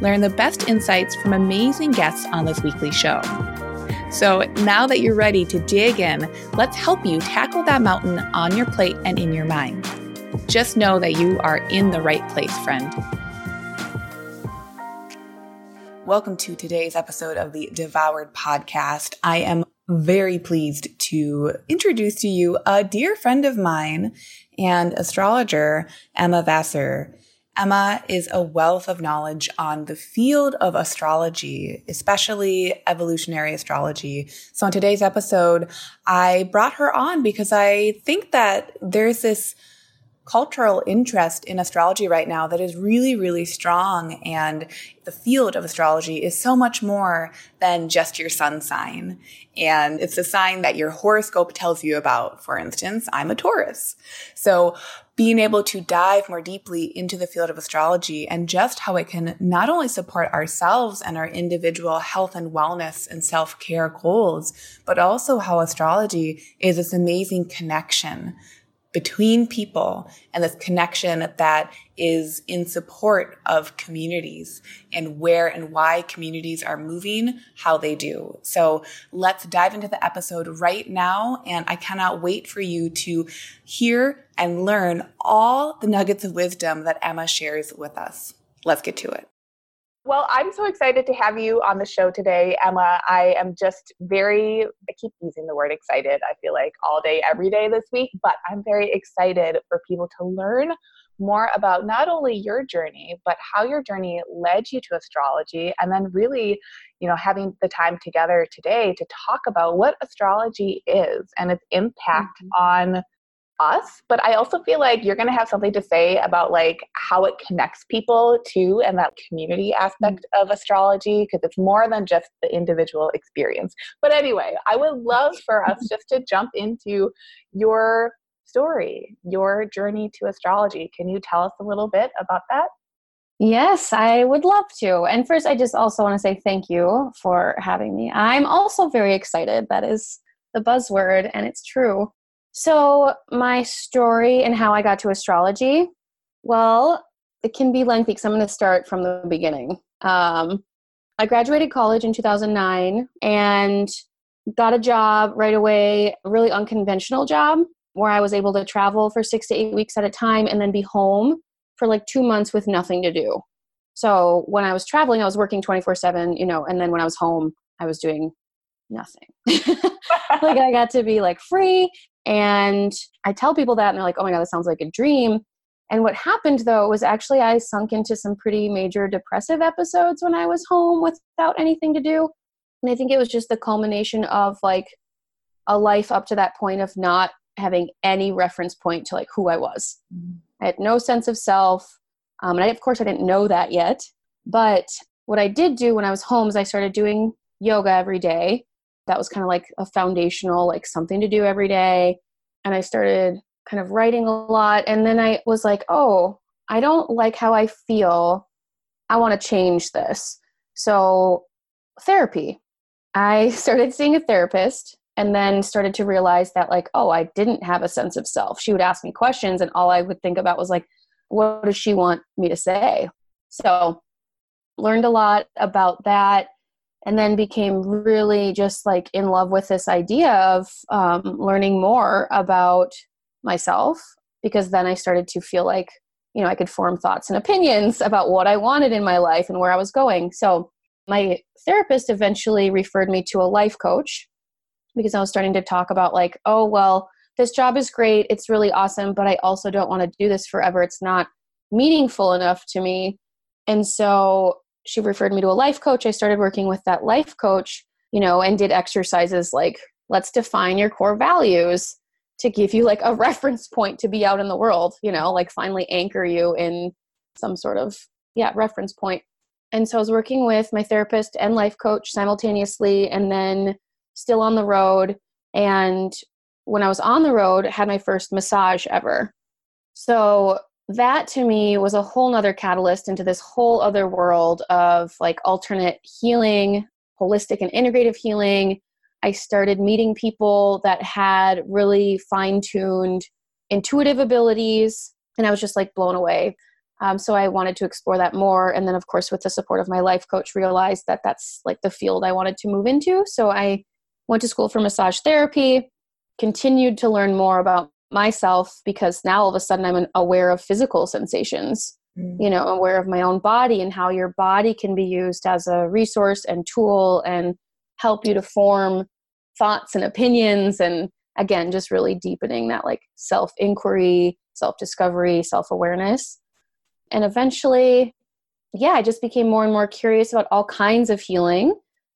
Learn the best insights from amazing guests on this weekly show. So now that you're ready to dig in, let's help you tackle that mountain on your plate and in your mind. Just know that you are in the right place, friend. Welcome to today's episode of the Devoured podcast. I am very pleased to introduce to you a dear friend of mine and astrologer, Emma Vassar. Emma is a wealth of knowledge on the field of astrology, especially evolutionary astrology. So in today's episode, I brought her on because I think that there's this cultural interest in astrology right now that is really, really strong. And the field of astrology is so much more than just your sun sign. And it's a sign that your horoscope tells you about. For instance, I'm a Taurus. So being able to dive more deeply into the field of astrology and just how it can not only support ourselves and our individual health and wellness and self care goals, but also how astrology is this amazing connection between people and this connection that is in support of communities and where and why communities are moving how they do. So let's dive into the episode right now. And I cannot wait for you to hear and learn all the nuggets of wisdom that Emma shares with us. Let's get to it. Well, I'm so excited to have you on the show today, Emma. I am just very, I keep using the word excited, I feel like all day, every day this week, but I'm very excited for people to learn more about not only your journey, but how your journey led you to astrology, and then really, you know, having the time together today to talk about what astrology is and its impact mm-hmm. on us but i also feel like you're going to have something to say about like how it connects people to and that community aspect mm-hmm. of astrology because it's more than just the individual experience but anyway i would love for us just to jump into your story your journey to astrology can you tell us a little bit about that Yes, I would love to. And first, I just also want to say thank you for having me. I'm also very excited. That is the buzzword, and it's true. So, my story and how I got to astrology, well, it can be lengthy because I'm going to start from the beginning. Um, I graduated college in 2009 and got a job right away, a really unconventional job where I was able to travel for six to eight weeks at a time and then be home for like two months with nothing to do. So when I was traveling, I was working 24 7, you know, and then when I was home, I was doing nothing. like I got to be like free and I tell people that, and they're like, oh my God, that sounds like a dream. And what happened though was actually I sunk into some pretty major depressive episodes when I was home without anything to do. And I think it was just the culmination of like a life up to that point of not having any reference point to like who I was. Mm-hmm. I had no sense of self. Um, and I, of course, I didn't know that yet. But what I did do when I was home is I started doing yoga every day that was kind of like a foundational like something to do every day. And i started kind of writing a lot. And then i was like oh i don't like how i feel. I want to change this. So therapy. I started seeing a therapist and then started to realize that like oh i didn't have a sense of self. She would ask me questions and all i would think about was like what does she want me to say? So learned a lot about that and then became really just like in love with this idea of um, learning more about myself because then I started to feel like you know I could form thoughts and opinions about what I wanted in my life and where I was going. So my therapist eventually referred me to a life coach because I was starting to talk about like oh well this job is great it's really awesome but I also don't want to do this forever it's not meaningful enough to me and so she referred me to a life coach. I started working with that life coach, you know, and did exercises like let's define your core values to give you like a reference point to be out in the world, you know, like finally anchor you in some sort of yeah, reference point. And so I was working with my therapist and life coach simultaneously, and then still on the road. And when I was on the road, I had my first massage ever. So that to me was a whole nother catalyst into this whole other world of like alternate healing, holistic and integrative healing. I started meeting people that had really fine tuned intuitive abilities, and I was just like blown away. Um, so I wanted to explore that more. And then, of course, with the support of my life coach, realized that that's like the field I wanted to move into. So I went to school for massage therapy, continued to learn more about myself because now all of a sudden I'm aware of physical sensations, mm. you know, aware of my own body and how your body can be used as a resource and tool and help you to form thoughts and opinions. And again, just really deepening that like self inquiry, self discovery, self awareness. And eventually, yeah, I just became more and more curious about all kinds of healing.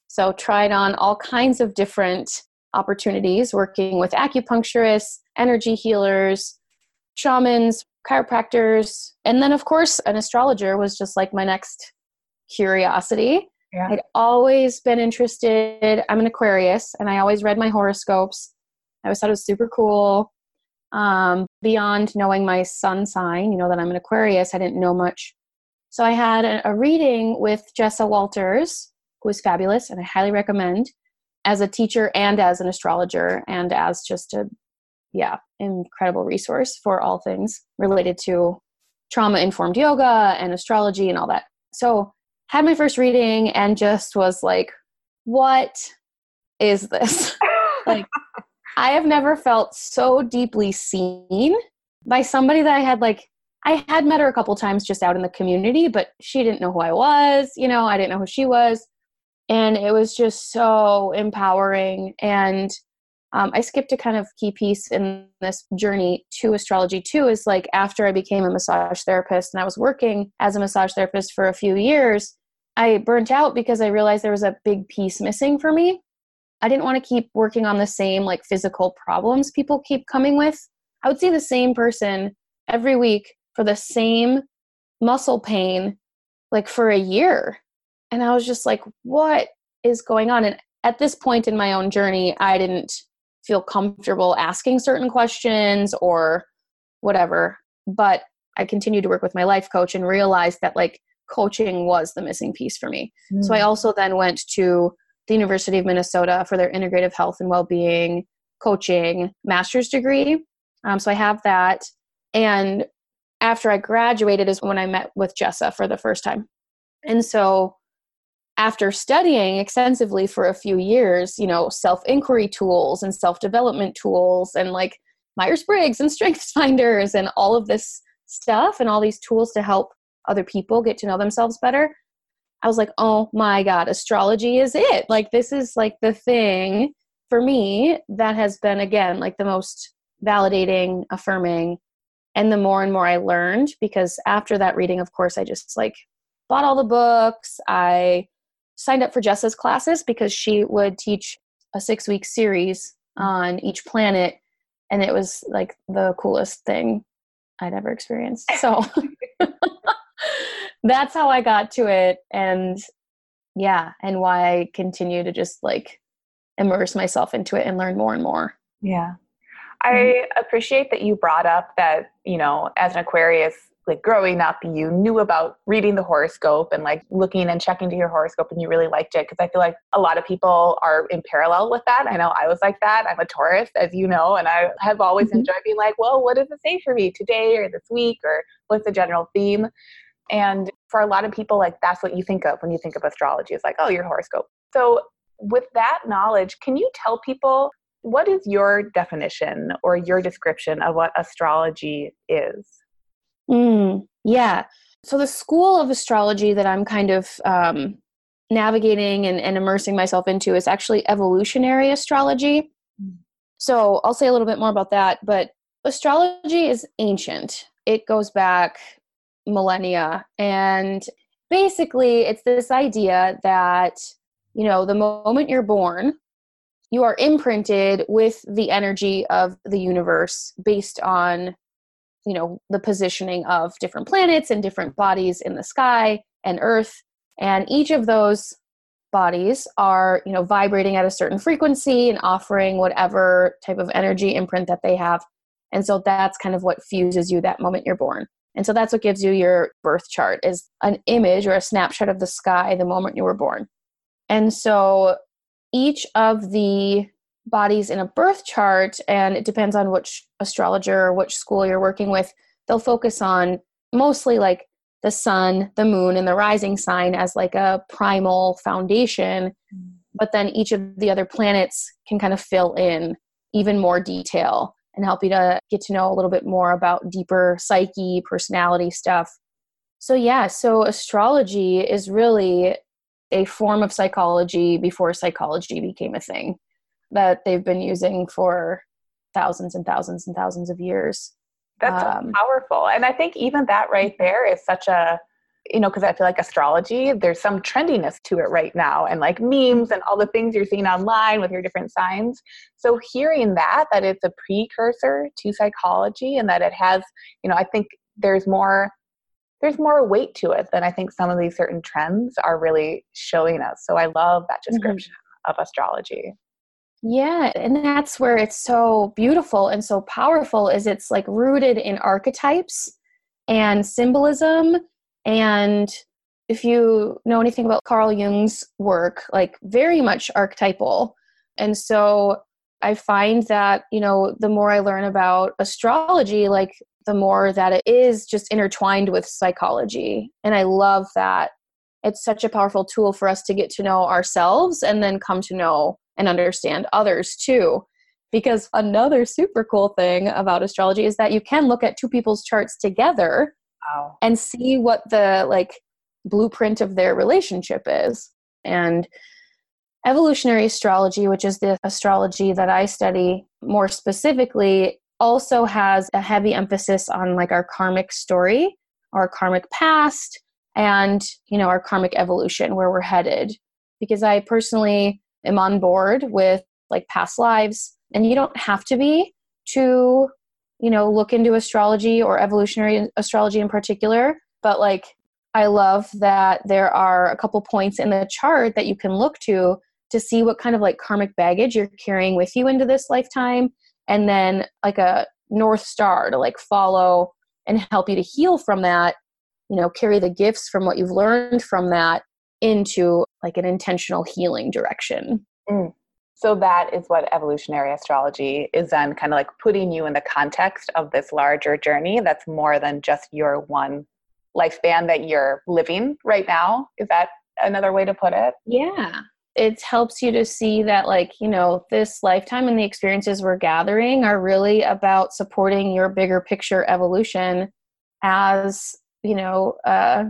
So, tried on all kinds of different opportunities working with acupuncturists, energy healers, shamans, chiropractors, and then, of course, an astrologer was just like my next curiosity. Yeah. I'd always been interested. I'm an Aquarius, and I always read my horoscopes. I always thought it was super cool. Um, beyond knowing my sun sign, you know that I'm an Aquarius, I didn't know much. So I had a, a reading with Jessa Walters, who is fabulous, and I highly recommend as a teacher and as an astrologer and as just a yeah incredible resource for all things related to trauma informed yoga and astrology and all that. So had my first reading and just was like what is this? Like i have never felt so deeply seen by somebody that i had like i had met her a couple times just out in the community but she didn't know who i was you know i didn't know who she was and it was just so empowering and um, i skipped a kind of key piece in this journey to astrology too is like after i became a massage therapist and i was working as a massage therapist for a few years i burnt out because i realized there was a big piece missing for me. I didn't want to keep working on the same like physical problems people keep coming with. I would see the same person every week for the same muscle pain like for a year and I was just like, what is going on? And at this point in my own journey, I didn't feel comfortable asking certain questions or whatever. But I continued to work with my life coach and realized that like coaching was the missing piece for me. Mm. So I mm. also then went to the University of Minnesota for their integrative health and well-being coaching master's degree. Um, so I have that. And after I graduated is when I met with Jessa for the first time. And so after studying extensively for a few years, you know, self inquiry tools and self development tools and like Myers Briggs and Strengths Finders and all of this stuff and all these tools to help other people get to know themselves better, I was like, oh my God, astrology is it. Like, this is like the thing for me that has been, again, like the most validating, affirming. And the more and more I learned, because after that reading, of course, I just like bought all the books. I signed up for Jessa's classes because she would teach a six week series on each planet and it was like the coolest thing I'd ever experienced. So that's how I got to it and yeah, and why I continue to just like immerse myself into it and learn more and more. Yeah. I mm-hmm. appreciate that you brought up that, you know, as an Aquarius, like growing up you knew about reading the horoscope and like looking and checking to your horoscope and you really liked it because i feel like a lot of people are in parallel with that. I know i was like that. I'm a taurus as you know and i have always mm-hmm. enjoyed being like well what does it say for me today or this week or what's the general theme? And for a lot of people like that's what you think of when you think of astrology. It's like oh your horoscope. So with that knowledge can you tell people what is your definition or your description of what astrology is Mm, yeah. So the school of astrology that I'm kind of um, navigating and, and immersing myself into is actually evolutionary astrology. Mm. So I'll say a little bit more about that. But astrology is ancient. It goes back millennia, and basically, it's this idea that you know the moment you're born you are imprinted with the energy of the universe based on you know the positioning of different planets and different bodies in the sky and earth And each of those bodies are, you know, vibrating at a certain frequency and offering whatever type of energy imprint that they have. And so that's kind of what fuses you that moment you're born. And so that's what gives you your birth chart is an image or a snapshot of the sky the moment you were born. And so each of the bodies in a birth chart, and it depends on which astrologer or which school you're working with, they'll focus on mostly like the sun, the moon, and the rising sign as like a primal foundation. Mm-hmm. But then each of the other planets can kind of fill in even more detail and help you to get to know a little bit more about deeper psyche, personality stuff. So, yeah, so astrology is really a form of psychology before psychology became a thing that they've been using for thousands and thousands and thousands of years. That's um, so powerful. And I think even that right there is such a, you know, because I feel like astrology, there's some trendiness to it right now, and like memes and all the things you're seeing online with your different signs. So hearing that, that it's a precursor to psychology and that it has, you know, I think there's more there's more weight to it than I think some of these certain trends are really showing us. So I love that mm-hmm. description mm-hmm. of astrology. Yeah, and that's where it's so beautiful and so powerful is it's like rooted in archetypes and symbolism and if you know anything about Carl Jung's work, like very much archetypal. And so I find that, you know, the more I learn about astrology, like the more that it is just intertwined with psychology. And I love that. It's such a powerful tool for us to get to know ourselves and then come to know and understand others too. Because another super cool thing about astrology is that you can look at two people's charts together wow. and see what the like blueprint of their relationship is. And evolutionary astrology, which is the astrology that I study more specifically, also has a heavy emphasis on like our karmic story, our karmic past, and you know our karmic evolution, where we're headed. Because I personally am on board with like past lives, and you don't have to be to you know look into astrology or evolutionary astrology in particular, but like I love that there are a couple points in the chart that you can look to to see what kind of like karmic baggage you're carrying with you into this lifetime. And then like a north star to like follow and help you to heal from that you know carry the gifts from what you've learned from that into like an intentional healing direction. Mm. so that is what evolutionary astrology is then kind of like putting you in the context of this larger journey that's more than just your one lifespan that you're living right now. Is that another way to put it? Yeah. It helps you to see that like you know this lifetime and the experiences we're gathering are really about supporting your bigger picture evolution as you know a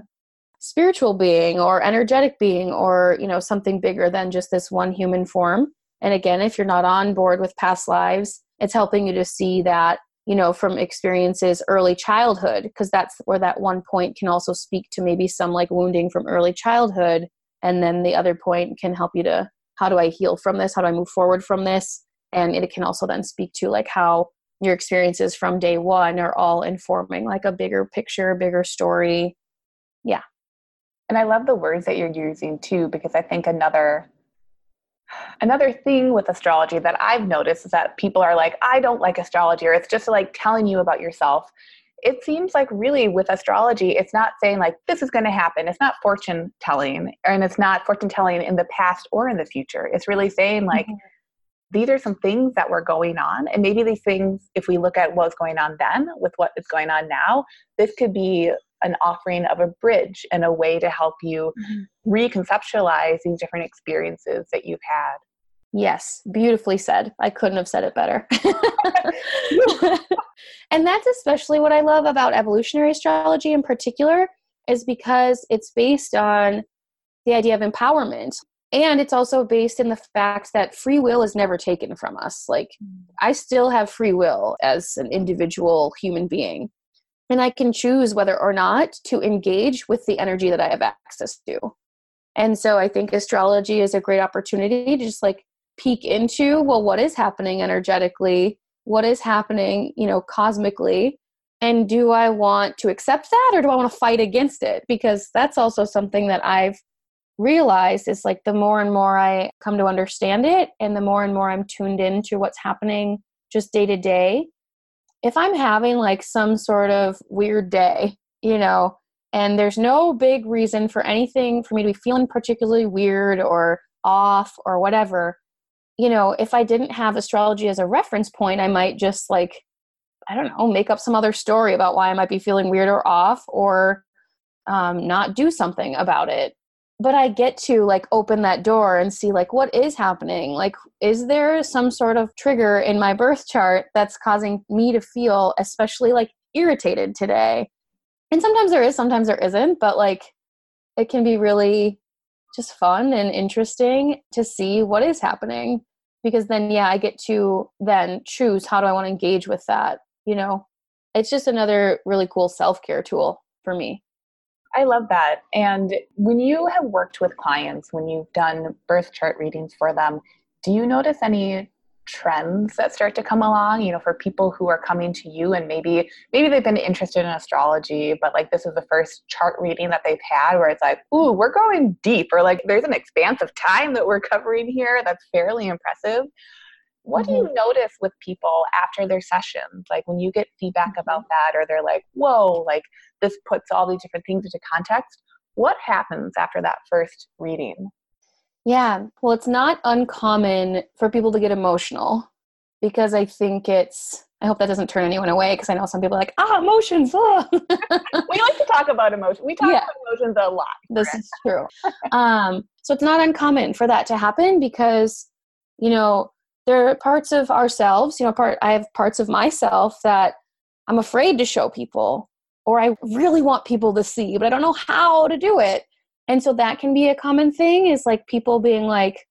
spiritual being or energetic being or you know something bigger than just this one human form. And again if you're not on board with past lives it's helping you to see that you know from experiences early childhood because that's where that one point can also speak to maybe some like wounding from early childhood. And then the other point can help you to how do i heal from this? How do i move forward from this? And it can also then speak to like how your experiences from day one are all informing like a bigger picture bigger story. Yeah and i love the words that you're using too because i think another another thing with astrology that i've noticed is that people are like i don't like astrology or it's just like telling you about yourself it seems like really with astrology, it's not saying like this is going to happen. It's not fortune telling, and it's not fortune telling in the past or in the future. It's really saying like mm-hmm. these are some things that were going on, and maybe these things, if we look at what's going on then with what is going on now, this could be an offering of a bridge and a way to help you mm-hmm. reconceptualize these different experiences that you've had. Yes, beautifully said. I couldn't have said it better. and that's especially what I love about evolutionary astrology in particular is because it's based on the idea of empowerment and it's also based in the fact that free will is never taken from us. Like I still have free will as an individual human being and I can choose whether or not to engage with the energy that I have access to. And so I think astrology is a great opportunity to just like peek into well what is happening energetically? What is happening you know cosmically? And do i want to accept that or do i want to fight against it? Because that's also something that i've realized is like the more and more I come to understand it and the more and more I'm tuned into what's happening just day to day, if I'm having like some sort of weird day, you know, and there's no big reason for anything for me to be feeling particularly weird or off or whatever, you know, if I didn't have astrology as a reference point, I might just like, I don't know, make up some other story about why I might be feeling weird or off or um, not do something about it but i get to like open that door and see like what is happening? Like is there some sort of trigger in my birth chart that's causing me to feel especially like irritated today? And sometimes there is sometimes there isn't but like it can be really just fun and interesting to see what is happening because then yeah i get to then choose how do i want to engage with that you know? It's just another really cool self-care tool for me I love that. And when you have worked with clients, when you've done birth chart readings for them, do you notice any trends that start to come along you know for people who are coming to you and maybe maybe they've been interested in astrology but like this is the first chart reading that they've had where it's like ooh we're going deep or like there's an expanse of time that we're covering here that's fairly impressive what mm-hmm. do you notice with people after their sessions like when you get feedback mm-hmm. about that or they're like whoa like this puts all these different things into context what happens after that first reading yeah well it's not uncommon for people to get emotional because i think it's i hope that doesn't turn anyone away because i know some people are like ah emotions oh. we like to talk about emotions we talk yeah. about emotions a lot this is true um, so it's not uncommon for that to happen because you know there are parts of ourselves you know part i have parts of myself that i'm afraid to show people or i really want people to see but i don't know how to do it. And so that can be a common thing is like people being like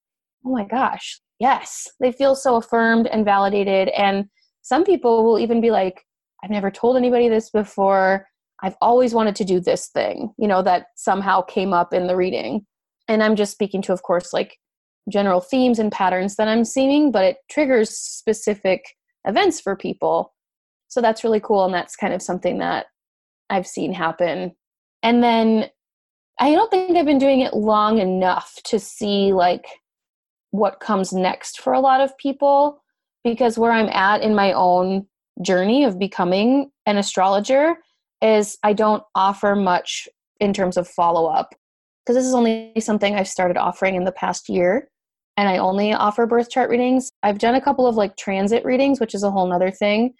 oh my gosh yes. They feel so affirmed and validated. And some people will even be like i've never told anybody this before. I've always wanted to do this thing you know that somehow came up in the reading. And i'm just speaking to of course like general themes and patterns that I'm seeing, but it triggers specific events for people. So that's really cool. And that's kind of something that I've seen happen. And then I don't think I've been doing it long enough to see like what comes next for a lot of people because where I'm at in my own journey of becoming an astrologer is I don't offer much in terms of follow up because this is only something I've started offering in the past year and I only offer birth chart readings. I've done a couple of like transit readings, which is a whole nother thing.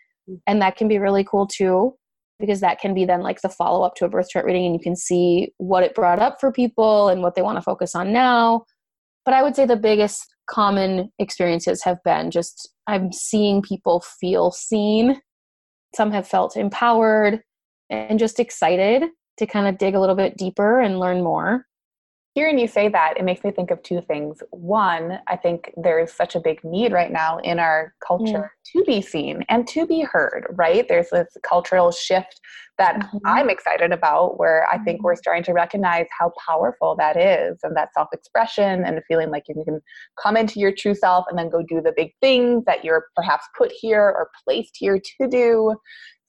And that can be really cool too, because that can be then like the follow up to a birth chart reading and you can see what it brought up for people and what they want to focus on now. But I would say the biggest common experiences have been just I'm seeing people feel seen. Some have felt empowered and just excited to kind of dig a little bit deeper and learn more hearing you say that, it makes me think of two things. One, I think there is such a big need right now in our culture yeah. to be seen and to be heard, right? There's this cultural shift that mm-hmm. I'm excited about where I think we're mm-hmm. starting to recognize how powerful that is and that self expression and the feeling like you can come into your true self and then go do the big things that you're perhaps put here or placed here to do.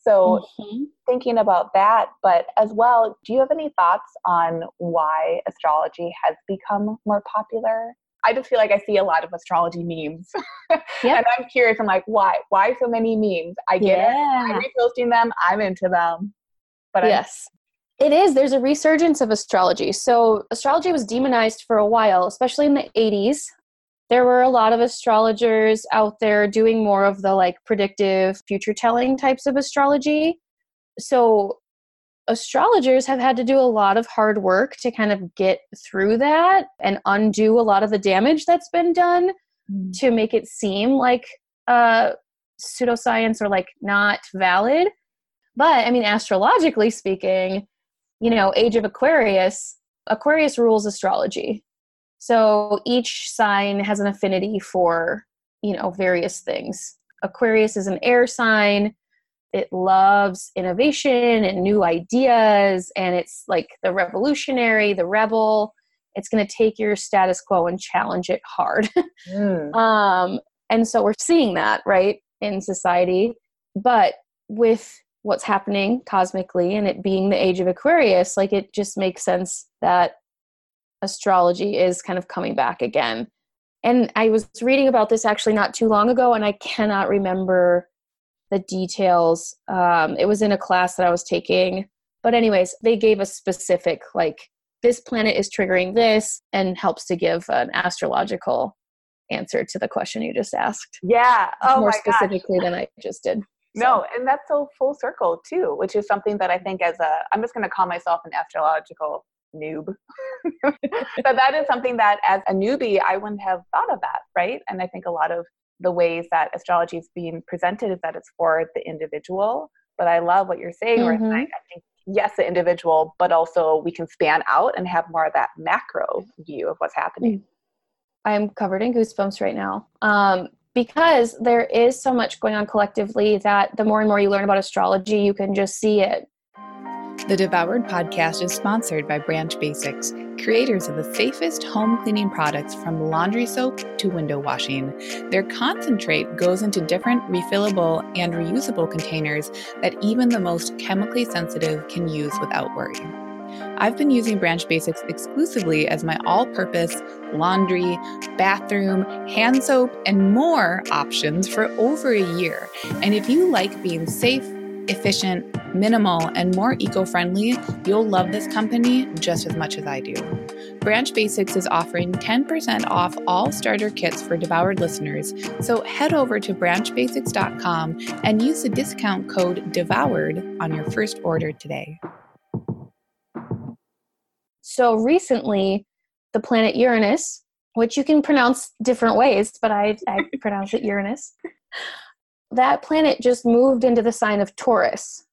So, mm-hmm. thinking about that, but as well, do you have any thoughts on why astrology has become more popular? I just feel like I see a lot of astrology memes. Yep. and I'm curious, I'm like, why? Why so many memes? I get yeah. it. I'm reposting them, I'm into them. But yes. I'm- it is. There's a resurgence of astrology. So, astrology was demonized for a while, especially in the 80s there were a lot of astrologers out there doing more of the like predictive future telling types of astrology. So astrologers have had to do a lot of hard work to kind of get through that and undo a lot of the damage that's been done mm. to make it seem like uh, pseudoscience or like not valid. But I mean, astrologically speaking, you know, Age of Aquarius, Aquarius rules astrology. So each sign has an affinity for, you know, various things. Aquarius is an air sign. It loves innovation and new ideas, and it's like the revolutionary, the rebel. It's going to take your status quo and challenge it hard. mm. um, and so we're seeing that, right, in society. But with what's happening cosmically and it being the age of Aquarius, like it just makes sense that astrology is kind of coming back again. And I was reading about this actually not too long ago, and I cannot remember the details. Um, it was in a class that I was taking. But, anyways, they gave a specific, like, this planet is triggering this, and helps to give an astrological answer to the question you just asked. Yeah. Oh, more specifically gosh. than I just did. So. No, and that's so full circle too, which is something that I think as a I'm just going to call myself an astrological noob. but that is something that as a newbie I wouldn't have thought of that, right? And I think a lot of the ways that astrology is being presented is that it's for the individual. But I love what you're saying, mm-hmm. where I think yes, the individual, but also we can span out and have more of that macro view of what's happening. Mm. I'm covered in goosebumps right now. Um, because there is so much going on collectively that the more and more you learn about astrology, you can just see it. The Devoured podcast is sponsored by Branch Basics, creators of the safest home cleaning products from laundry soap to window washing. Their concentrate goes into different refillable and reusable containers that even the most chemically sensitive can use without worry. I've been using Branch Basics exclusively as my all purpose laundry, bathroom, hand soap, and more options for over a year. And if you like being safe, efficient, minimal, and more eco friendly, you'll love this company just as much as I do. Branch Basics is offering 10% off all starter kits for devoured listeners, so head over to branchbasics.com and use the discount code DEVOURED on your first order today. So recently, the planet Uranus, which you can pronounce different ways, but I, I pronounce it Uranus, that planet just moved into the sign of Taurus.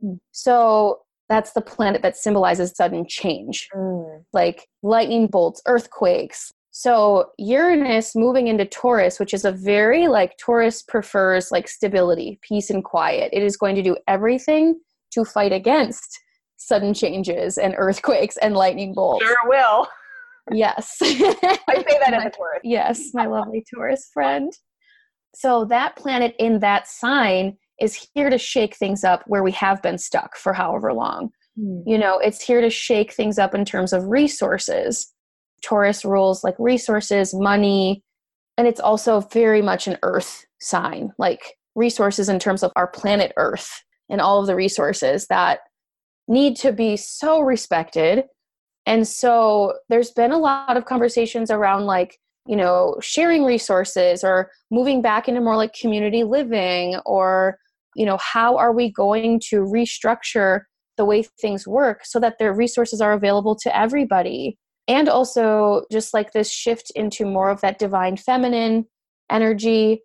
Hmm. So that's the planet that symbolizes sudden change, mm. like lightning bolts, earthquakes. So Uranus moving into Taurus, which is a very like Taurus prefers like stability, peace, and quiet. It is going to do everything to fight against sudden changes and earthquakes and lightning bolts. Sure will. Yes. I say that as a Taurus. Yes, my lovely Taurus friend. So that planet in that sign is here to shake things up where we have been stuck for however long. Mm. You know, it's here to shake things up in terms of resources. Taurus rules like resources, money, and it's also very much an earth sign, like resources in terms of our planet Earth and all of the resources that need to be so respected. And so there's been a lot of conversations around like, you know, sharing resources or moving back into more like community living or, you know, how are we going to restructure the way things work so that their resources are available to everybody? And also just like this shift into more of that divine feminine energy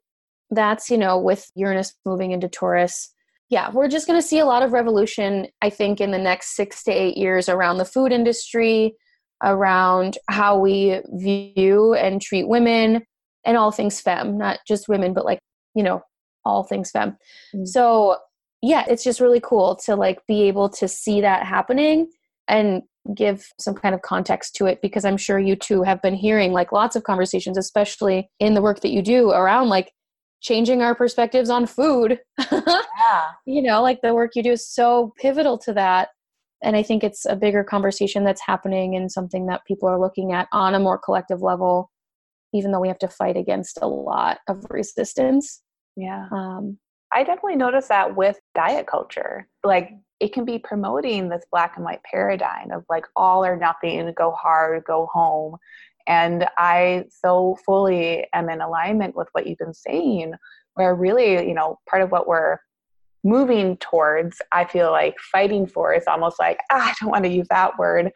that's, you know, with Uranus moving into Taurus yeah, we're just going to see a lot of revolution, I think, in the next six to eight years around the food industry, around how we view and treat women, and all things femme, not just women, but like, you know, all things femme. Mm-hmm. So, yeah, it's just really cool to like be able to see that happening and give some kind of context to it because I'm sure you too have been hearing like lots of conversations, especially in the work that you do around like changing our perspectives on food. yeah. You know, like the work you do is so pivotal to that. And I think it's a bigger conversation that's happening and something that people are looking at on a more collective level, even though we have to fight against a lot of resistance. Yeah. Um, I definitely notice that with diet culture. Like it can be promoting this black and white paradigm of like all or nothing, go hard, go home. And I so fully am in alignment with what you've been saying, where really, you know, part of what we're moving towards, I feel like fighting for is almost like, ah, I don't want to use that word,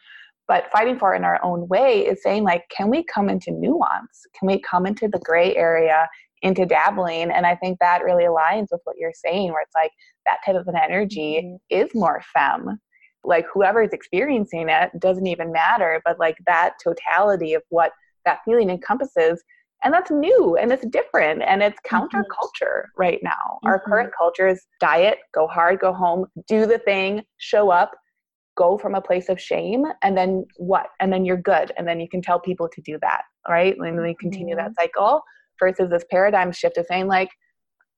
but fighting for in our own way is saying, like, can we come into nuance? Can we come into the gray area, into dabbling? And I think that really aligns with what you're saying, where it's like that type of an energy mm-hmm. is more femme like whoever is experiencing it doesn't even matter but like that totality of what that feeling encompasses and that's new and it's different and it's mm-hmm. counterculture mm-hmm. right now mm-hmm. our current culture is diet go hard go home do the thing show up go from a place of shame and then what and then you're good and then you can tell people to do that right and then we continue mm-hmm. that cycle versus this paradigm shift of saying like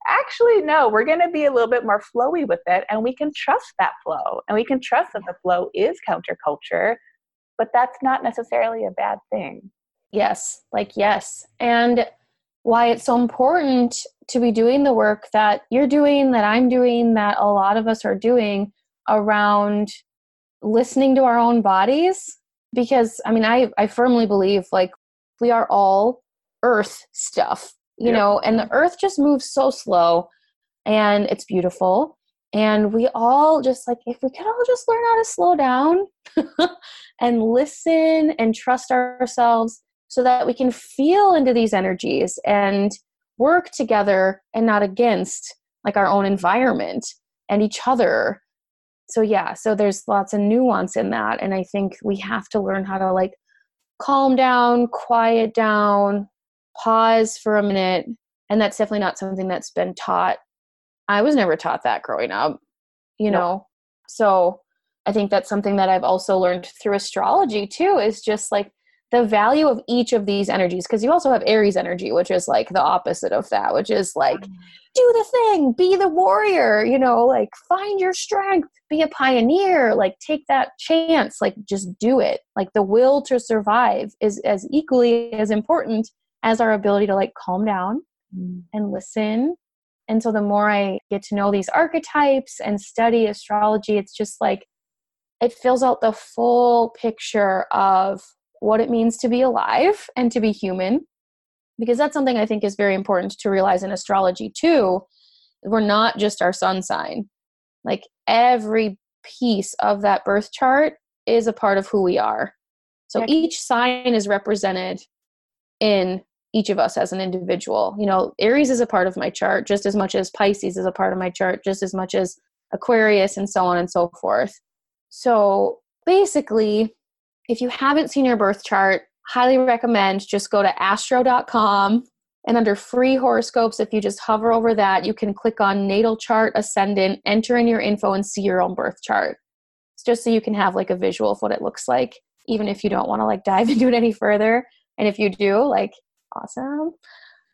actually no we're going to be a little bit more flowy with it and we can trust that flow and we can trust that the flow is counterculture but that's not necessarily a bad thing. Yes, like yes. And why it's so important to be doing the work that you're doing, that I'm doing, that a lot of us are doing around listening to our own bodies. Because I mean, I, I firmly believe like we are all earth stuff, you yep. know, and the earth just moves so slow and it's beautiful. And we all just like, if we could all just learn how to slow down and listen and trust ourselves so that we can feel into these energies and work together and not against like our own environment and each other. So yeah so there's lots of nuance in that and i think we have to learn how to like calm down quiet down pause for a minute and that's definitely not something that's been taught. I was never taught that growing up you nope. know? So i think that's something that i've also learned through astrology too is just like the value of each of these energies because you also have aries energy which is like the opposite of that which is like mm. do the thing be the warrior you know like find your strength be a pioneer like take that chance like just do it like the will to survive is as equally as important as our ability to like calm down mm. and listen and so the more i get to know these archetypes and study astrology it's just like it fills out the full picture of what it means to be alive and to be human because that's something i think is very important to realize in astrology too we're not just our sun sign. Like every piece of that birth chart is a part of who we are. So each sign is represented in each of us as an individual. You know aries is a part of my chart just as much as pisces is a part of my chart just as much as aquarius and so on and so forth. So basically if you haven't seen your birth chart, highly recommend just go to astro.com and under free horoscopes, if you just hover over that, you can click on natal chart ascendant, enter in your info, and see your own birth chart. It's just so you can have like a visual of what it looks like, even if you don't want to like dive into it any further. And if you do, like, awesome.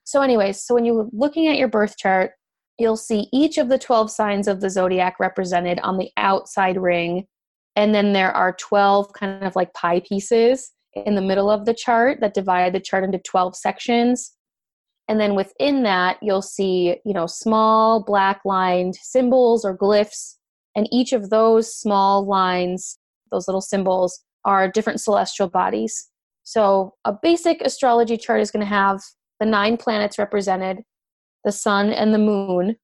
So, anyways, so when you're looking at your birth chart, you'll see each of the 12 signs of the zodiac represented on the outside ring and then there are 12 kind of like pie pieces in the middle of the chart that divide the chart into 12 sections. And then within that, you'll see, you know, small black lined symbols or glyphs. And each of those small lines, those little symbols, are different celestial bodies. So a basic astrology chart is going to have the nine planets represented, the sun and the moon.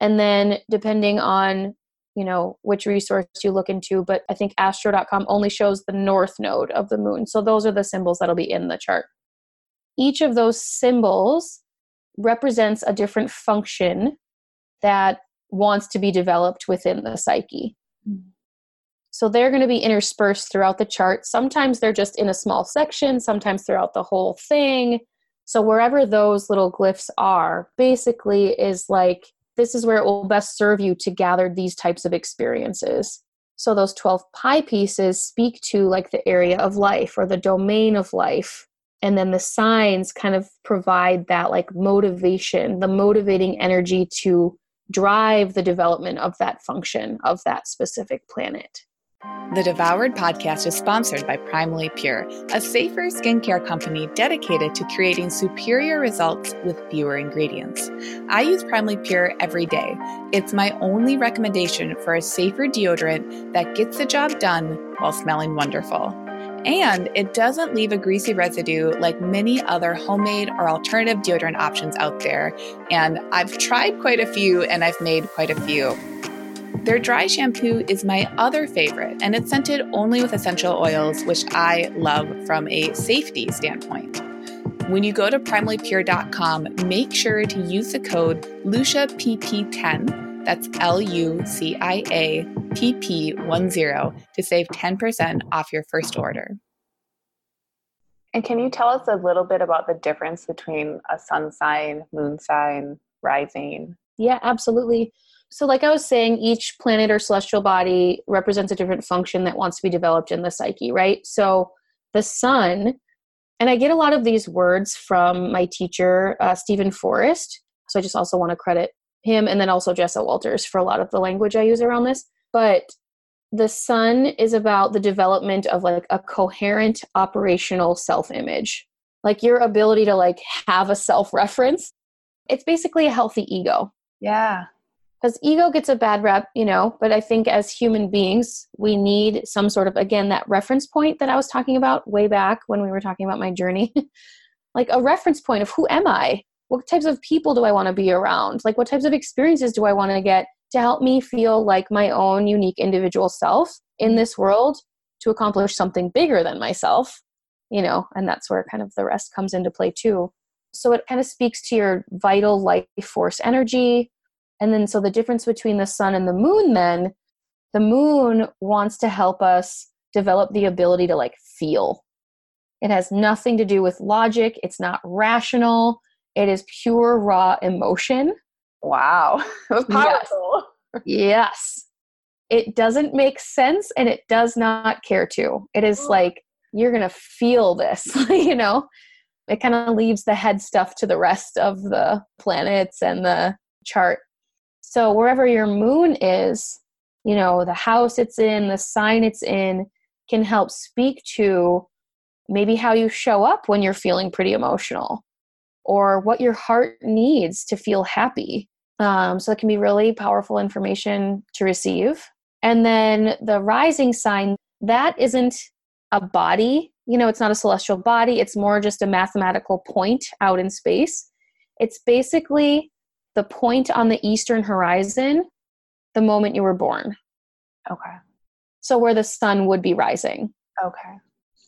And then depending on you know which resource you look into but i think astro.com only shows the north node of the moon. So those are the symbols that'll be in the chart. Each of those symbols represents a different function that wants to be developed within the psyche. Mm-hmm. So they're going to be interspersed throughout the chart. Sometimes they're just in a small section sometimes throughout the whole thing. So wherever those little glyphs are basically is like this is where it will best serve you to gather these types of experiences. So those 12 pie pieces speak to like the area of life or the domain of life. And then the signs kind of provide that like motivation, the motivating energy to drive the development of that function of that specific planet. The Devoured podcast is sponsored by Primally Pure, a safer skincare company dedicated to creating superior results with fewer ingredients. I use Primally Pure every day. It's my only recommendation for a safer deodorant that gets the job done while smelling wonderful. And it doesn't leave a greasy residue like many other homemade or alternative deodorant options out there. And I've tried quite a few and I've made quite a few. Their dry shampoo is my other favorite, and it's scented only with essential oils, which I love from a safety standpoint. When you go to primallypure.com, make sure to use the code LUCIAPP10, that's L U C I A P P 10, to save 10% off your first order. And can you tell us a little bit about the difference between a sun sign, moon sign, rising? Yeah, absolutely. So, like I was saying, each planet or celestial body represents a different function that wants to be developed in the psyche, right? So, the sun, and I get a lot of these words from my teacher, uh, Steven Forrest. So, I just also want to credit him and then also Jessa Walters for a lot of the language I use around this. But the sun is about the development of like a coherent operational self-image like your ability to like have a self-reference it's basically a healthy ego Yeah. Because ego gets a bad rep you know but i think as human beings we need some sort of again that reference point that i was talking about way back when we were talking about my journey. Like a reference point of who am i? What types of people do i want to be around? Like what types of experiences do i want to get to help me feel like my own unique individual self in this world to accomplish something bigger than myself you know? And that's where kind of the rest comes into play too. So it kind of speaks to your vital life force energy and then so the difference between the sun and the moon then the moon wants to help us develop the ability to like feel it has nothing to do with logic it's not rational it is pure raw emotion Wow. Was Yes. powerful. Yes. It doesn't make sense and it does not care to. It is like, you're going to feel this, you know? It kind of leaves the head stuff to the rest of the planets and the chart. So, wherever your moon is, you know, the house it's in, the sign it's in, can help speak to maybe how you show up when you're feeling pretty emotional or what your heart needs to feel happy. Um, so it can be really powerful information to receive. And then the rising sign, that isn't a body, you know, it's not a celestial body, it's more just a mathematical point out in space. It's basically the point on the eastern horizon the moment you were born. Okay. So where the sun would be rising. Okay.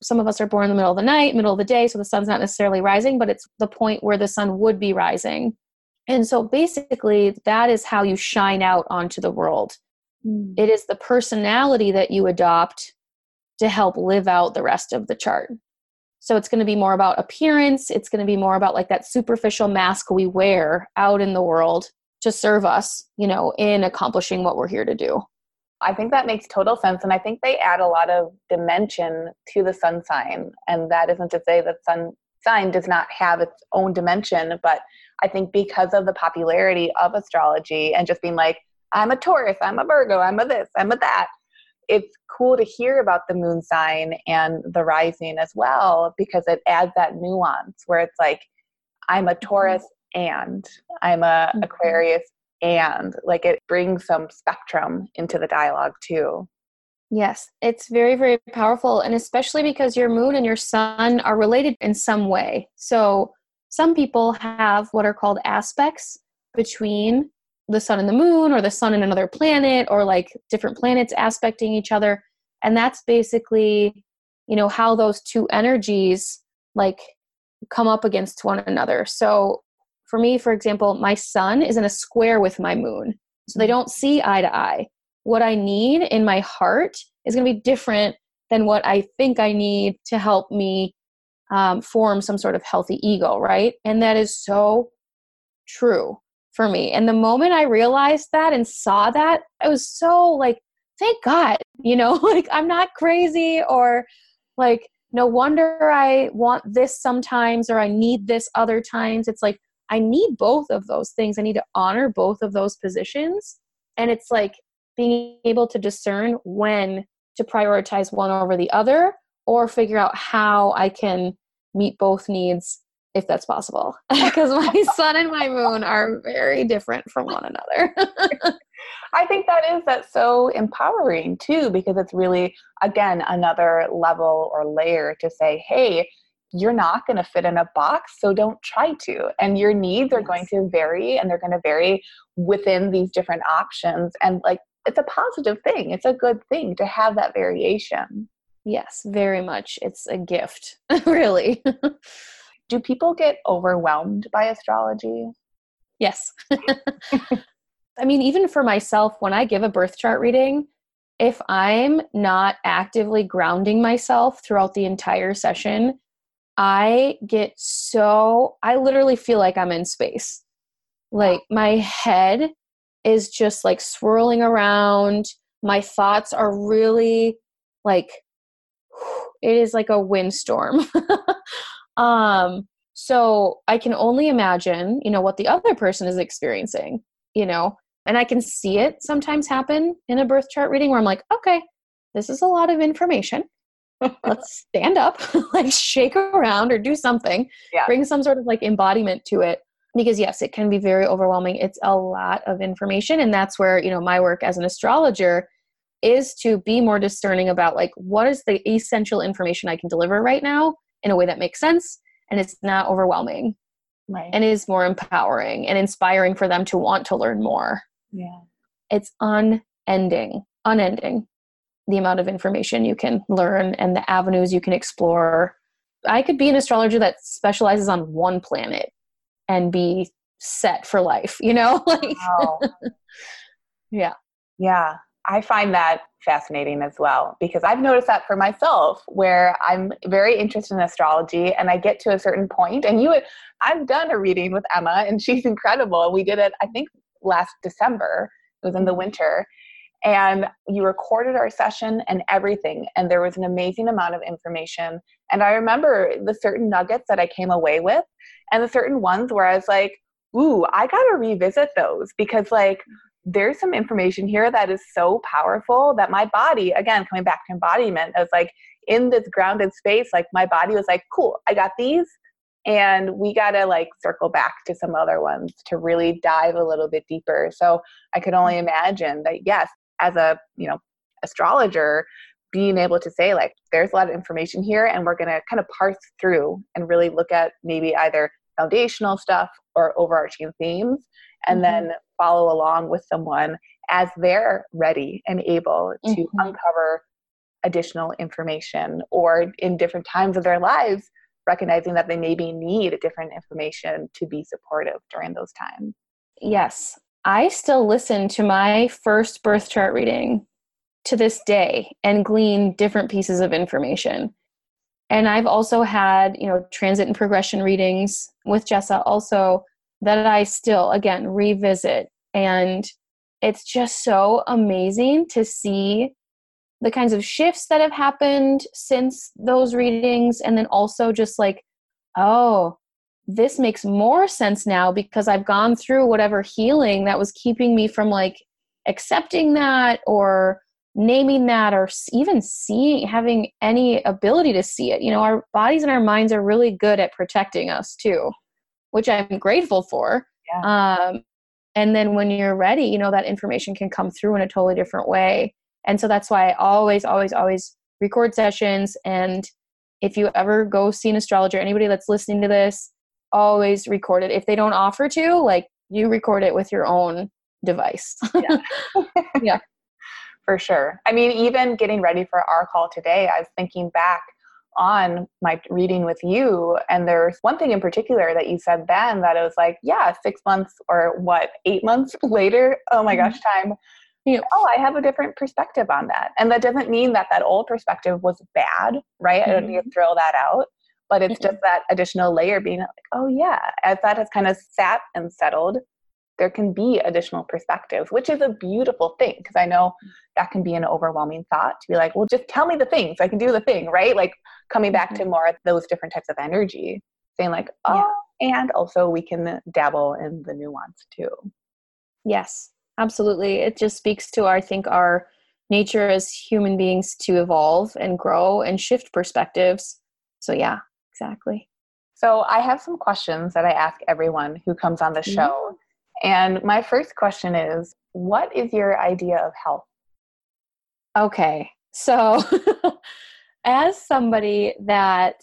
Some of us are born in the middle of the night, middle of the day, so the sun's not necessarily rising, but it's the point where the sun would be rising. And so basically, that is how you shine out onto the world. Hmm. It is the personality that you adopt to help live out the rest of the chart. So it's going to be more about appearance. It's going to be more about like that superficial mask we wear out in the world to serve us, you know, in accomplishing what we're here to do. I think that makes total sense. And I think they add a lot of dimension to the sun sign. And that isn't to say that sun sign does not have its own dimension, but I think because of the popularity of astrology and just being like, I'm a Taurus, I'm a Virgo, I'm a this, I'm a that, it's cool to hear about the moon sign and the rising as well because it adds that nuance where it's like, I'm a Taurus and I'm a Mhm. Aquarius and like it brings some spectrum into the dialogue too. Yes, it's very, very powerful. And especially because your moon and your sun are related in some way. So some people have what are called aspects between the sun and the moon, or the sun and another planet, or like different planets aspecting each other. And that's basically, you know, how those two energies like come up against one another. So for me, for example, my sun is in a square with my moon. So they don't see eye to eye what I need in my heart is going to be different than what I think I need to help me um, form some sort of healthy ego, right? And that is so true for me. And the moment I realized that and saw that, I was so like, thank God, you know, like I'm not crazy or like, no wonder I want this sometimes or I need this other times. It's like, I need both of those things. I need to honor both of those positions. And it's like, being able to discern when to prioritize one over the other or figure out how I can meet both needs if that's possible. Because my sun and my moon are very different from one another. I think that is that's so empowering too because it's really again another level or layer to say, hey, you're not going to fit in a box, so don't try to. And your needs are Yes. going to vary and they're going to vary within these different options and like it's a positive thing. It's a good thing to have that variation. yes, very much. It's a gift, really. Do people get overwhelmed by astrology? Yes. I mean, even for myself, when I give a birth chart reading, if I'm not actively grounding myself throughout the entire session, I get so, I literally feel like I'm in space. Like my head is just like swirling around. My thoughts are really like, it is like a windstorm. um, so I can only imagine, you know, what the other person is experiencing, you know, and I can see it sometimes happen in a birth chart reading where I'm like, okay, this is a lot of information. Let's stand up, like shake around or do something, Yeah. bring some sort of like embodiment to it. Because yes, it can be very overwhelming. It's a lot of information. And that's where, you know, my work as an astrologer is to be more discerning about like what is the essential information I can deliver right now in a way that makes sense and it's not overwhelming Right. and is more empowering and inspiring for them to want to learn more. yeah. It's unending, unending the amount of information you can learn and the avenues you can explore. I could be an astrologer that specializes on one planet and be set for life, you know? like Wow. yeah. Yeah, I find that fascinating as well because I've noticed that for myself where I'm very interested in astrology and I get to a certain point and you I've done a reading with Emma and she's incredible. We did it I think last December. It was in the mm-hmm. winter and you recorded our session and everything and there was an amazing amount of information and I remember the certain nuggets that I came away with and the certain ones where I was like, "Ooh, I got to revisit those because like mm-hmm. There's some information here that is so powerful that my body, again, coming back to embodiment, I was like in this grounded space, like my body was like, cool, I got these. And we got to like circle back to some other ones to really dive a little bit deeper. So I could only imagine that, yes, as a, you know, astrologer, being able to say like, there's a lot of information here and we're going to kind of parse through and really look at maybe either foundational stuff or overarching themes and Mhm. then follow along with someone as they're ready and able to Mhm. uncover additional information or in different times of their lives recognizing that they maybe need different information to be supportive during those times Yes. I still listen to my first birth chart reading to this day and glean different pieces of information. And I've also had, you know, transit and progression readings with Jessa also that I still again revisit. And it's just so amazing to see the kinds of shifts that have happened since those readings. And then also just like oh this makes more sense now because I've gone through whatever healing that was keeping me from like accepting that or naming that or even seeing having any ability to see it. You know, our bodies and our minds are really good at protecting us too, which I'm grateful for. Um, and then when you're ready, you know, that information can come through in a totally different way. And so that's why I always, always, always record sessions. And if you ever go see an astrologer, anybody that's listening to this, always record it. If they don't offer to, like you record it with your own device. Yeah. For sure i mean even getting ready for our call today i was thinking back on my reading with you and there's one thing in particular that you said then that it was like yeah six months or what eight months later? Oh my gosh mm-hmm. time. Yeah. oh i have a different perspective on that. And that doesn't mean that that old perspective was bad right? I don't need to mm-hmm. throw that out. But it's mm-hmm. just that additional layer being like oh yeah as that has kind of sat and settled there can be additional perspectives which is a beautiful thing because i know mm. that can be an overwhelming thought to be like, well, just tell me the things. I can do the thing, right? Like coming back to mm-hmm. more of those different types of energy, saying like, oh, and also we can dabble in the nuance too. Yes, absolutely. It just speaks to, I think, our nature as human beings to evolve and grow and shift perspectives. So, yeah, exactly. So I have some questions that I ask everyone who comes on the mm-hmm. show. And my first question is, what is your idea of health? Okay. So, as somebody that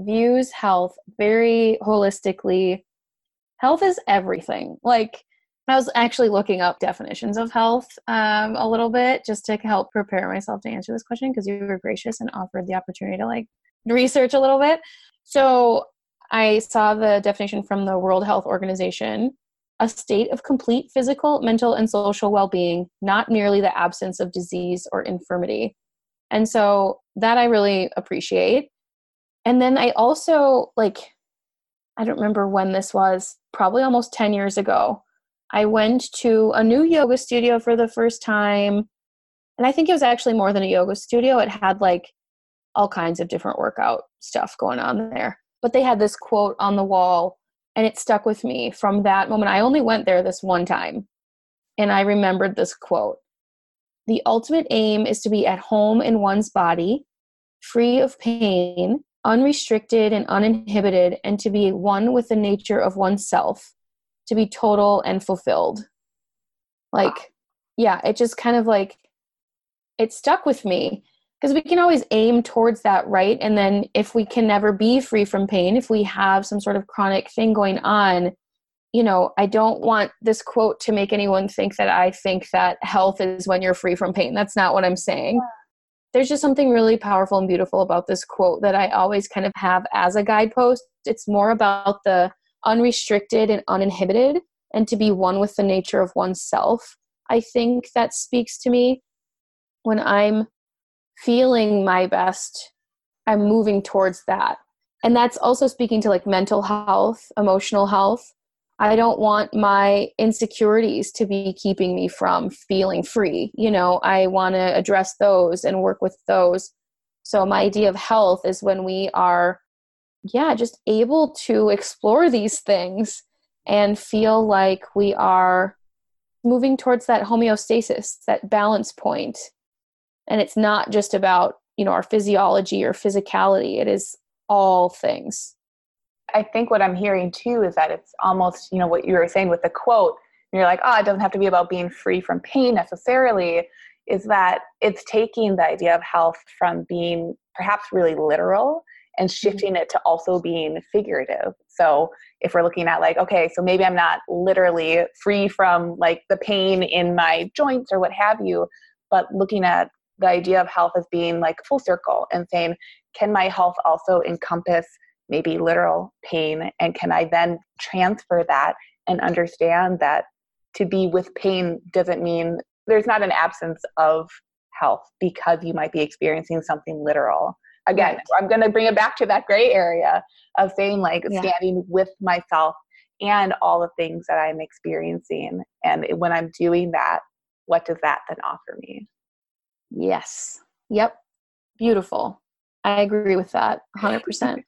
views health very holistically, health is everything. Like, I was actually looking up definitions of health um, a little bit just to help prepare myself to answer this question because you were gracious and offered the opportunity to like research a little bit. So, I saw the definition from the World Health Organization a state of complete physical, mental, and social well being, not merely the absence of disease or infirmity. And so that I really appreciate. And then I also, like, I don't remember when this was, probably almost 10 years ago. I went to a new yoga studio for the first time. And I think it was actually more than a yoga studio. It had like all kinds of different workout stuff going on there. But they had this quote on the wall and it stuck with me from that moment. I only went there this one time, and I remembered this quote. the ultimate aim is to be at home in one's body, free of pain, unrestricted and uninhibited, and to be one with the nature of oneself, to be total and fulfilled. Like, yeah, it just kind of like, it stuck with me because we can always aim towards that, right? And then if we can never be free from pain, if we have some sort of chronic thing going on, you know, I don't want this quote to make anyone think that I think that health is when you're free from pain. That's not what I'm saying. There's just something really powerful and beautiful about this quote that I always kind of have as a guidepost. It's more about the unrestricted and uninhibited and to be one with the nature of oneself. I think that speaks to me when I'm feeling my best, I'm moving towards that. And that's also speaking to like mental health, emotional health I don't want my insecurities to be keeping me from feeling free. You know, I want to address those and work with those. So, my idea of health is when we are, yeah, just able to explore these things and feel like we are moving towards that homeostasis, that balance point. And it's not just about, you know, our physiology or physicality, it is all things. I think what I'm hearing too is that it's almost, you know, what you were saying with the quote, you're like, oh, it doesn't have to be about being free from pain necessarily, is that it's taking the idea of health from being perhaps really literal and mm-hmm. shifting it to also being figurative. So if we're looking at like, okay, so maybe I'm not literally free from like the pain in my joints or what have you, but looking at the idea of health as being like full circle and saying, can my health also encompass maybe literal pain and can i then transfer that and understand that to be with pain doesn't mean there's not an absence of health because you might be experiencing something literal again right. i'm going to bring it back to that gray area of saying like yeah. standing with myself and all the things that i'm experiencing and when i'm doing that what does that then offer me yes. Yep. Beautiful. I agree with that 100%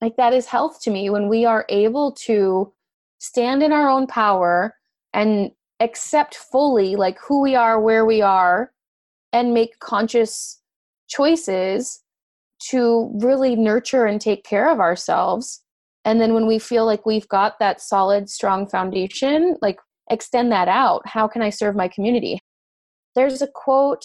like that is health to me when we are able to stand in our own power and accept fully like who we are where we are and make conscious choices to really nurture and take care of ourselves. And then when we feel like we've got that solid strong foundation like extend that out. How can i serve my community? There's a quote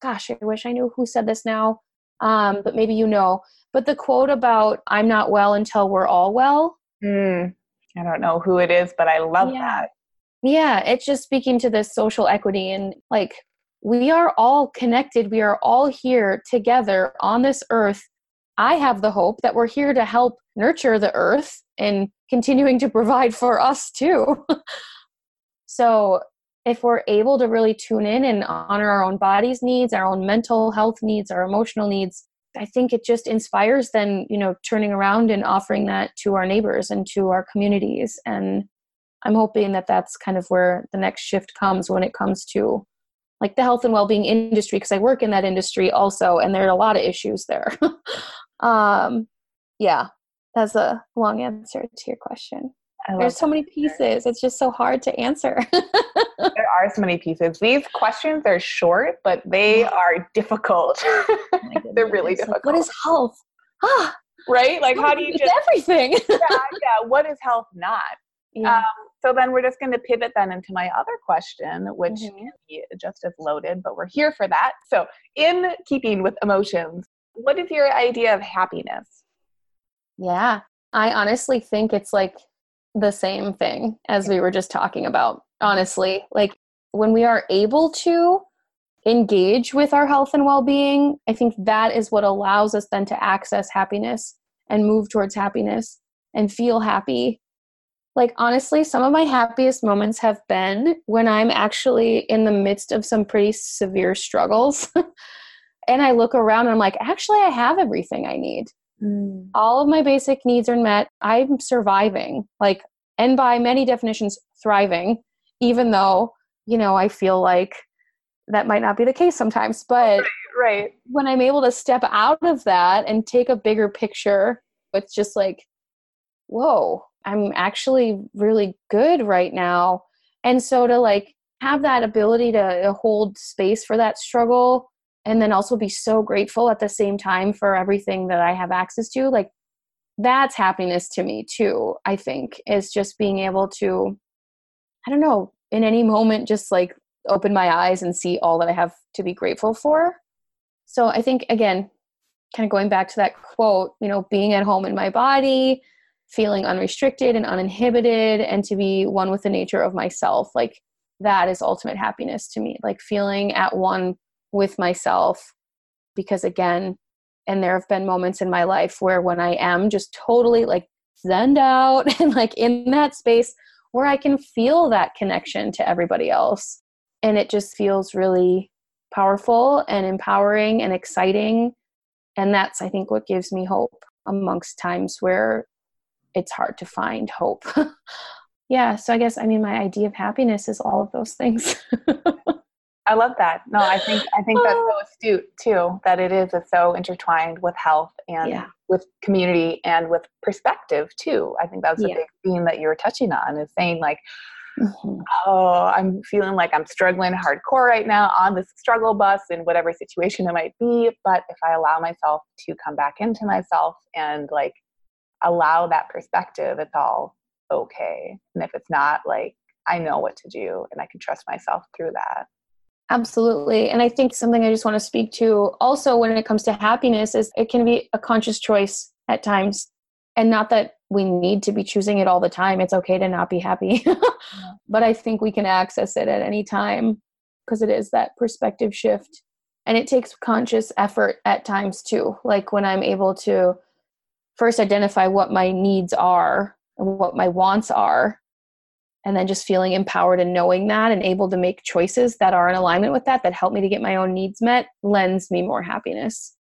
gosh i wish i knew who said this now um, but maybe you know but the quote about I'm not well until we're all well. Mm, I don't know who it is, but I love yeah. that. Yeah, it's just speaking to this social equity and like we are all connected. We are all here together on this earth. I have the hope that we're here to help nurture the earth and continuing to provide for us too. so, if we're able to really tune in and honor our own body's needs, our own mental health needs, our emotional needs, I think it just inspires then, you know, turning around and offering that to our neighbors and to our communities. And I'm hoping that that's kind of where the next shift comes when it comes to like the health and well-being industry because I work in that industry also and there are a lot of issues there. um yeah, that's a long answer to your question. There's so many pieces. It's just so hard to answer. there are so many pieces. These questions are short, but they are difficult. They're really difficult. Like, what is health? Ah, right? Like, how do you just everything? yeah, yeah. What is health not? Yeah. Um, so then we're just going to pivot then into my other question, which mm-hmm. just as loaded, but we're here for that. So, in keeping with emotions, what is your idea of happiness? Yeah, I honestly think it's like the same thing as we were just talking about, honestly. Like when we are able to engage with our health and well being, I think that is what allows us then to access happiness and move towards happiness and feel happy. Like, honestly, some of my happiest moments have been when I'm actually in the midst of some pretty severe struggles. and I look around and I'm like, actually, I have everything I need. Mm. All of my basic needs are met. I'm surviving, like, and by many definitions, thriving, even though, you know, I feel like that might not be the case sometimes. But right, right. when I'm able to step out of that and take a bigger picture, it's just like, whoa, I'm actually really good right now. And so to like have that ability to uh, hold space for that struggle and then also be so grateful at the same time for everything that I have access to, like that's happiness to me too, I think, is just being able to, I don't know, in any moment, just like open my eyes and see all that I have to be grateful for. So I think, again, kind of going back to that quote, you know, being at home in my body, feeling unrestricted and uninhibited, and to be one with the nature of myself, like that is ultimate happiness to me. Like feeling at one with myself. Because again, and there have been moments in my life where when I am just totally like zened out and like in that space where I can feel that connection to everybody else. And it just feels really powerful and empowering and exciting and that's i think what gives me hope amongst times where it's hard to find hope yeah so i guess i mean my idea of happiness is all of those things i love that no i think i think that's so astute too that it is so intertwined with health and yeah. with community and with perspective too i think that's a yeah. big theme that you were touching on is saying like Mm-hmm. Oh, I'm feeling like I'm struggling hardcore right now on this struggle bus in whatever situation it might be. But if I allow myself to come back into myself and like allow that perspective, it's all okay. And if it's not, like I know what to do and I can trust myself through that. Absolutely. And I think something I just want to speak to also when it comes to happiness is it can be a conscious choice at times. And not that we need to be choosing it all the time. It's okay to not be happy. but I think we can access it at any time because it is that perspective shift. And it takes conscious effort at times too. Like when I'm able to first identify what my needs are and what my wants are, and then just feeling empowered and knowing that and able to make choices that are in alignment with that, that help me to get my own needs met, lends me more happiness.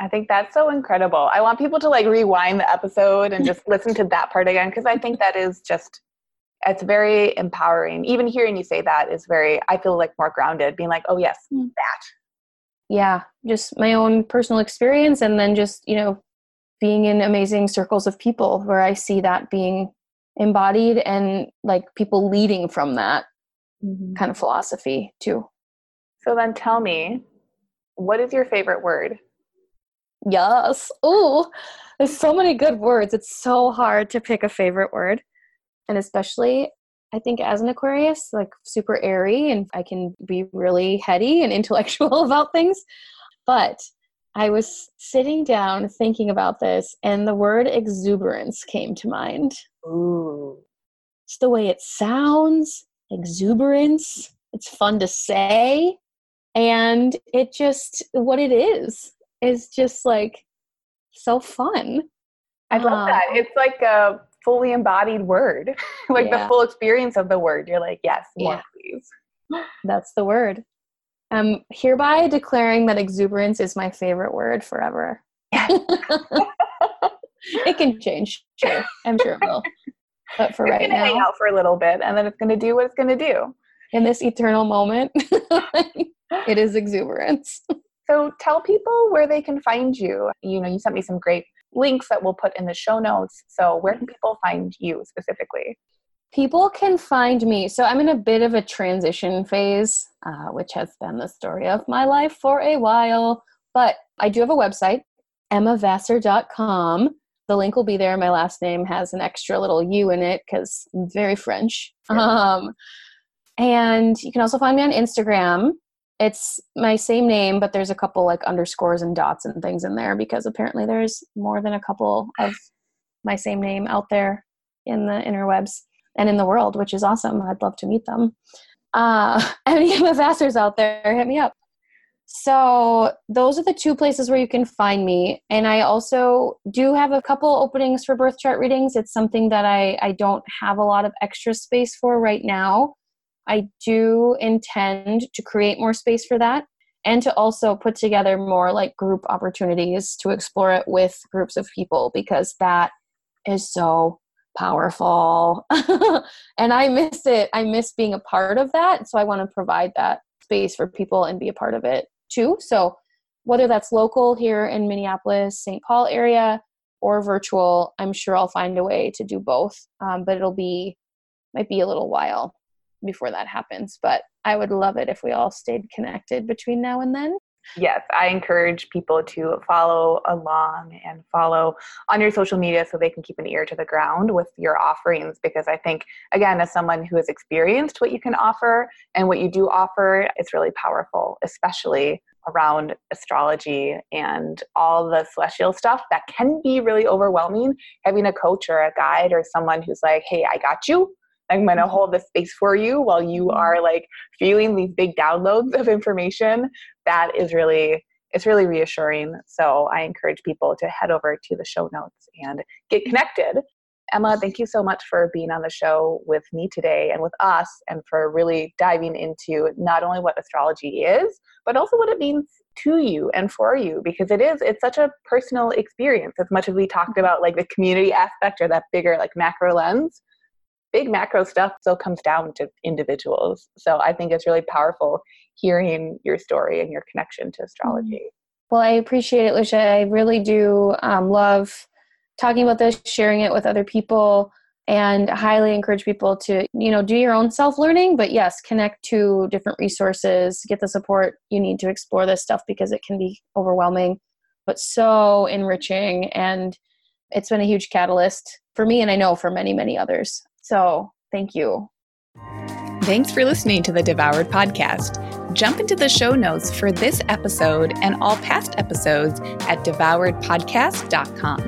I think that's so incredible. I want people to like rewind the episode and just listen to that part again because I think that is just it's very empowering. Even hearing you say that is very I feel like more grounded, being like, "Oh yes, mm. that." Yeah, just my own personal experience and then just, you know, being in amazing circles of people where I see that being embodied and like people leading from that mm-hmm. kind of philosophy too. So then tell me, what is your favorite word? Yes. Oh, there's so many good words. It's so hard to pick a favorite word. And especially, I think as an Aquarius, like super airy and I can be really heady and intellectual about things. But I was sitting down thinking about this, and the word exuberance came to mind. Ooh. It's the way it sounds, exuberance. It's fun to say. And it just, what it is is just like so fun. I love um, that. It's like a fully embodied word, like yeah. the full experience of the word. You're like, yes, more yeah. please. That's the word. I'm hereby declaring that exuberance is my favorite word forever. it can change, sure. I'm sure it will. But for it's right now, hang out for a little bit, and then it's going to do what it's going to do. In this eternal moment, it is exuberance. So tell people where they can find you. You know, you sent me some great links that we'll put in the show notes. So where can people find you specifically? People can find me. So I'm in a bit of a transition phase, uh, which has been the story of my life for a while. But I do have a website, emmavasseur.com. The link will be there. My last name has an extra little U in it because I'm very French. Um, and you can also find me on Instagram. It's my same name but there's a couple like underscores and dots and things in there because apparently there's more than a couple of my same name out there in the interwebs and in the world which is awesome. I'd love to meet them. Uh any investors out there hit me up so those are the two places where you can find me and i also do have a couple openings for birth chart readings it's something that i i don't have a lot of extra space for right now I do intend to create more space for that and to also put together more like group opportunities to explore it with groups of people because that is so powerful. and I miss it. I miss being a part of that. So I want to provide that space for people and be a part of it too. So whether that's local here in Minneapolis, St. Paul area, or virtual, I'm sure I'll find a way to do both. Um, but it'll be might be a little while before that happens. But I would love it if we all stayed connected between now and then. Yes, I encourage people to follow along and follow on your social media so they can keep an ear to the ground with your offerings because I think, again, as someone who has experienced what you can offer and what you do offer, it's really powerful, especially around astrology and all the celestial stuff that can be really overwhelming. Having a coach or a guide or someone who's like, hey, I got you. I'm going to mm-hmm. hold the space for you while you mm-hmm. are like feeling these big downloads of information. That is really it's really reassuring. So I encourage people to head over to the show notes and get connected. Emma, thank you so much for being on the show with me today and with us, and for really diving into not only what astrology is, but also what it means to you and for you, because it is, it's such a personal experience. As much as we talked about like the community aspect or that bigger like macro lens, big macro stuff still comes down to individuals. So I think it's really powerful hearing your story and your connection to astrology. Mm-hmm. Well, I appreciate it, Lucia. I really do um, love talking about this, sharing it with other people, and highly encourage people to, you know, do your own self learning. But yes, connect to different resources, get the support you need to explore this stuff because it can be overwhelming, but so enriching. And it's been a huge catalyst for me, and I know for many, many others. So thank you. Thanks for listening to the Devoured Podcast. Jump into the show notes for this episode and all past episodes at devouredpodcast.com.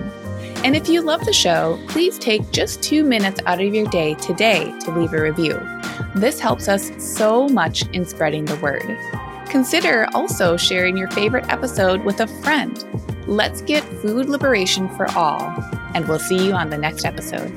And if you love the show, please take just two minutes out of your day today to leave a review. This helps us so much in spreading the word. Consider also sharing your favorite episode with a friend. Let's get food liberation for all, and we'll see you on the next episode.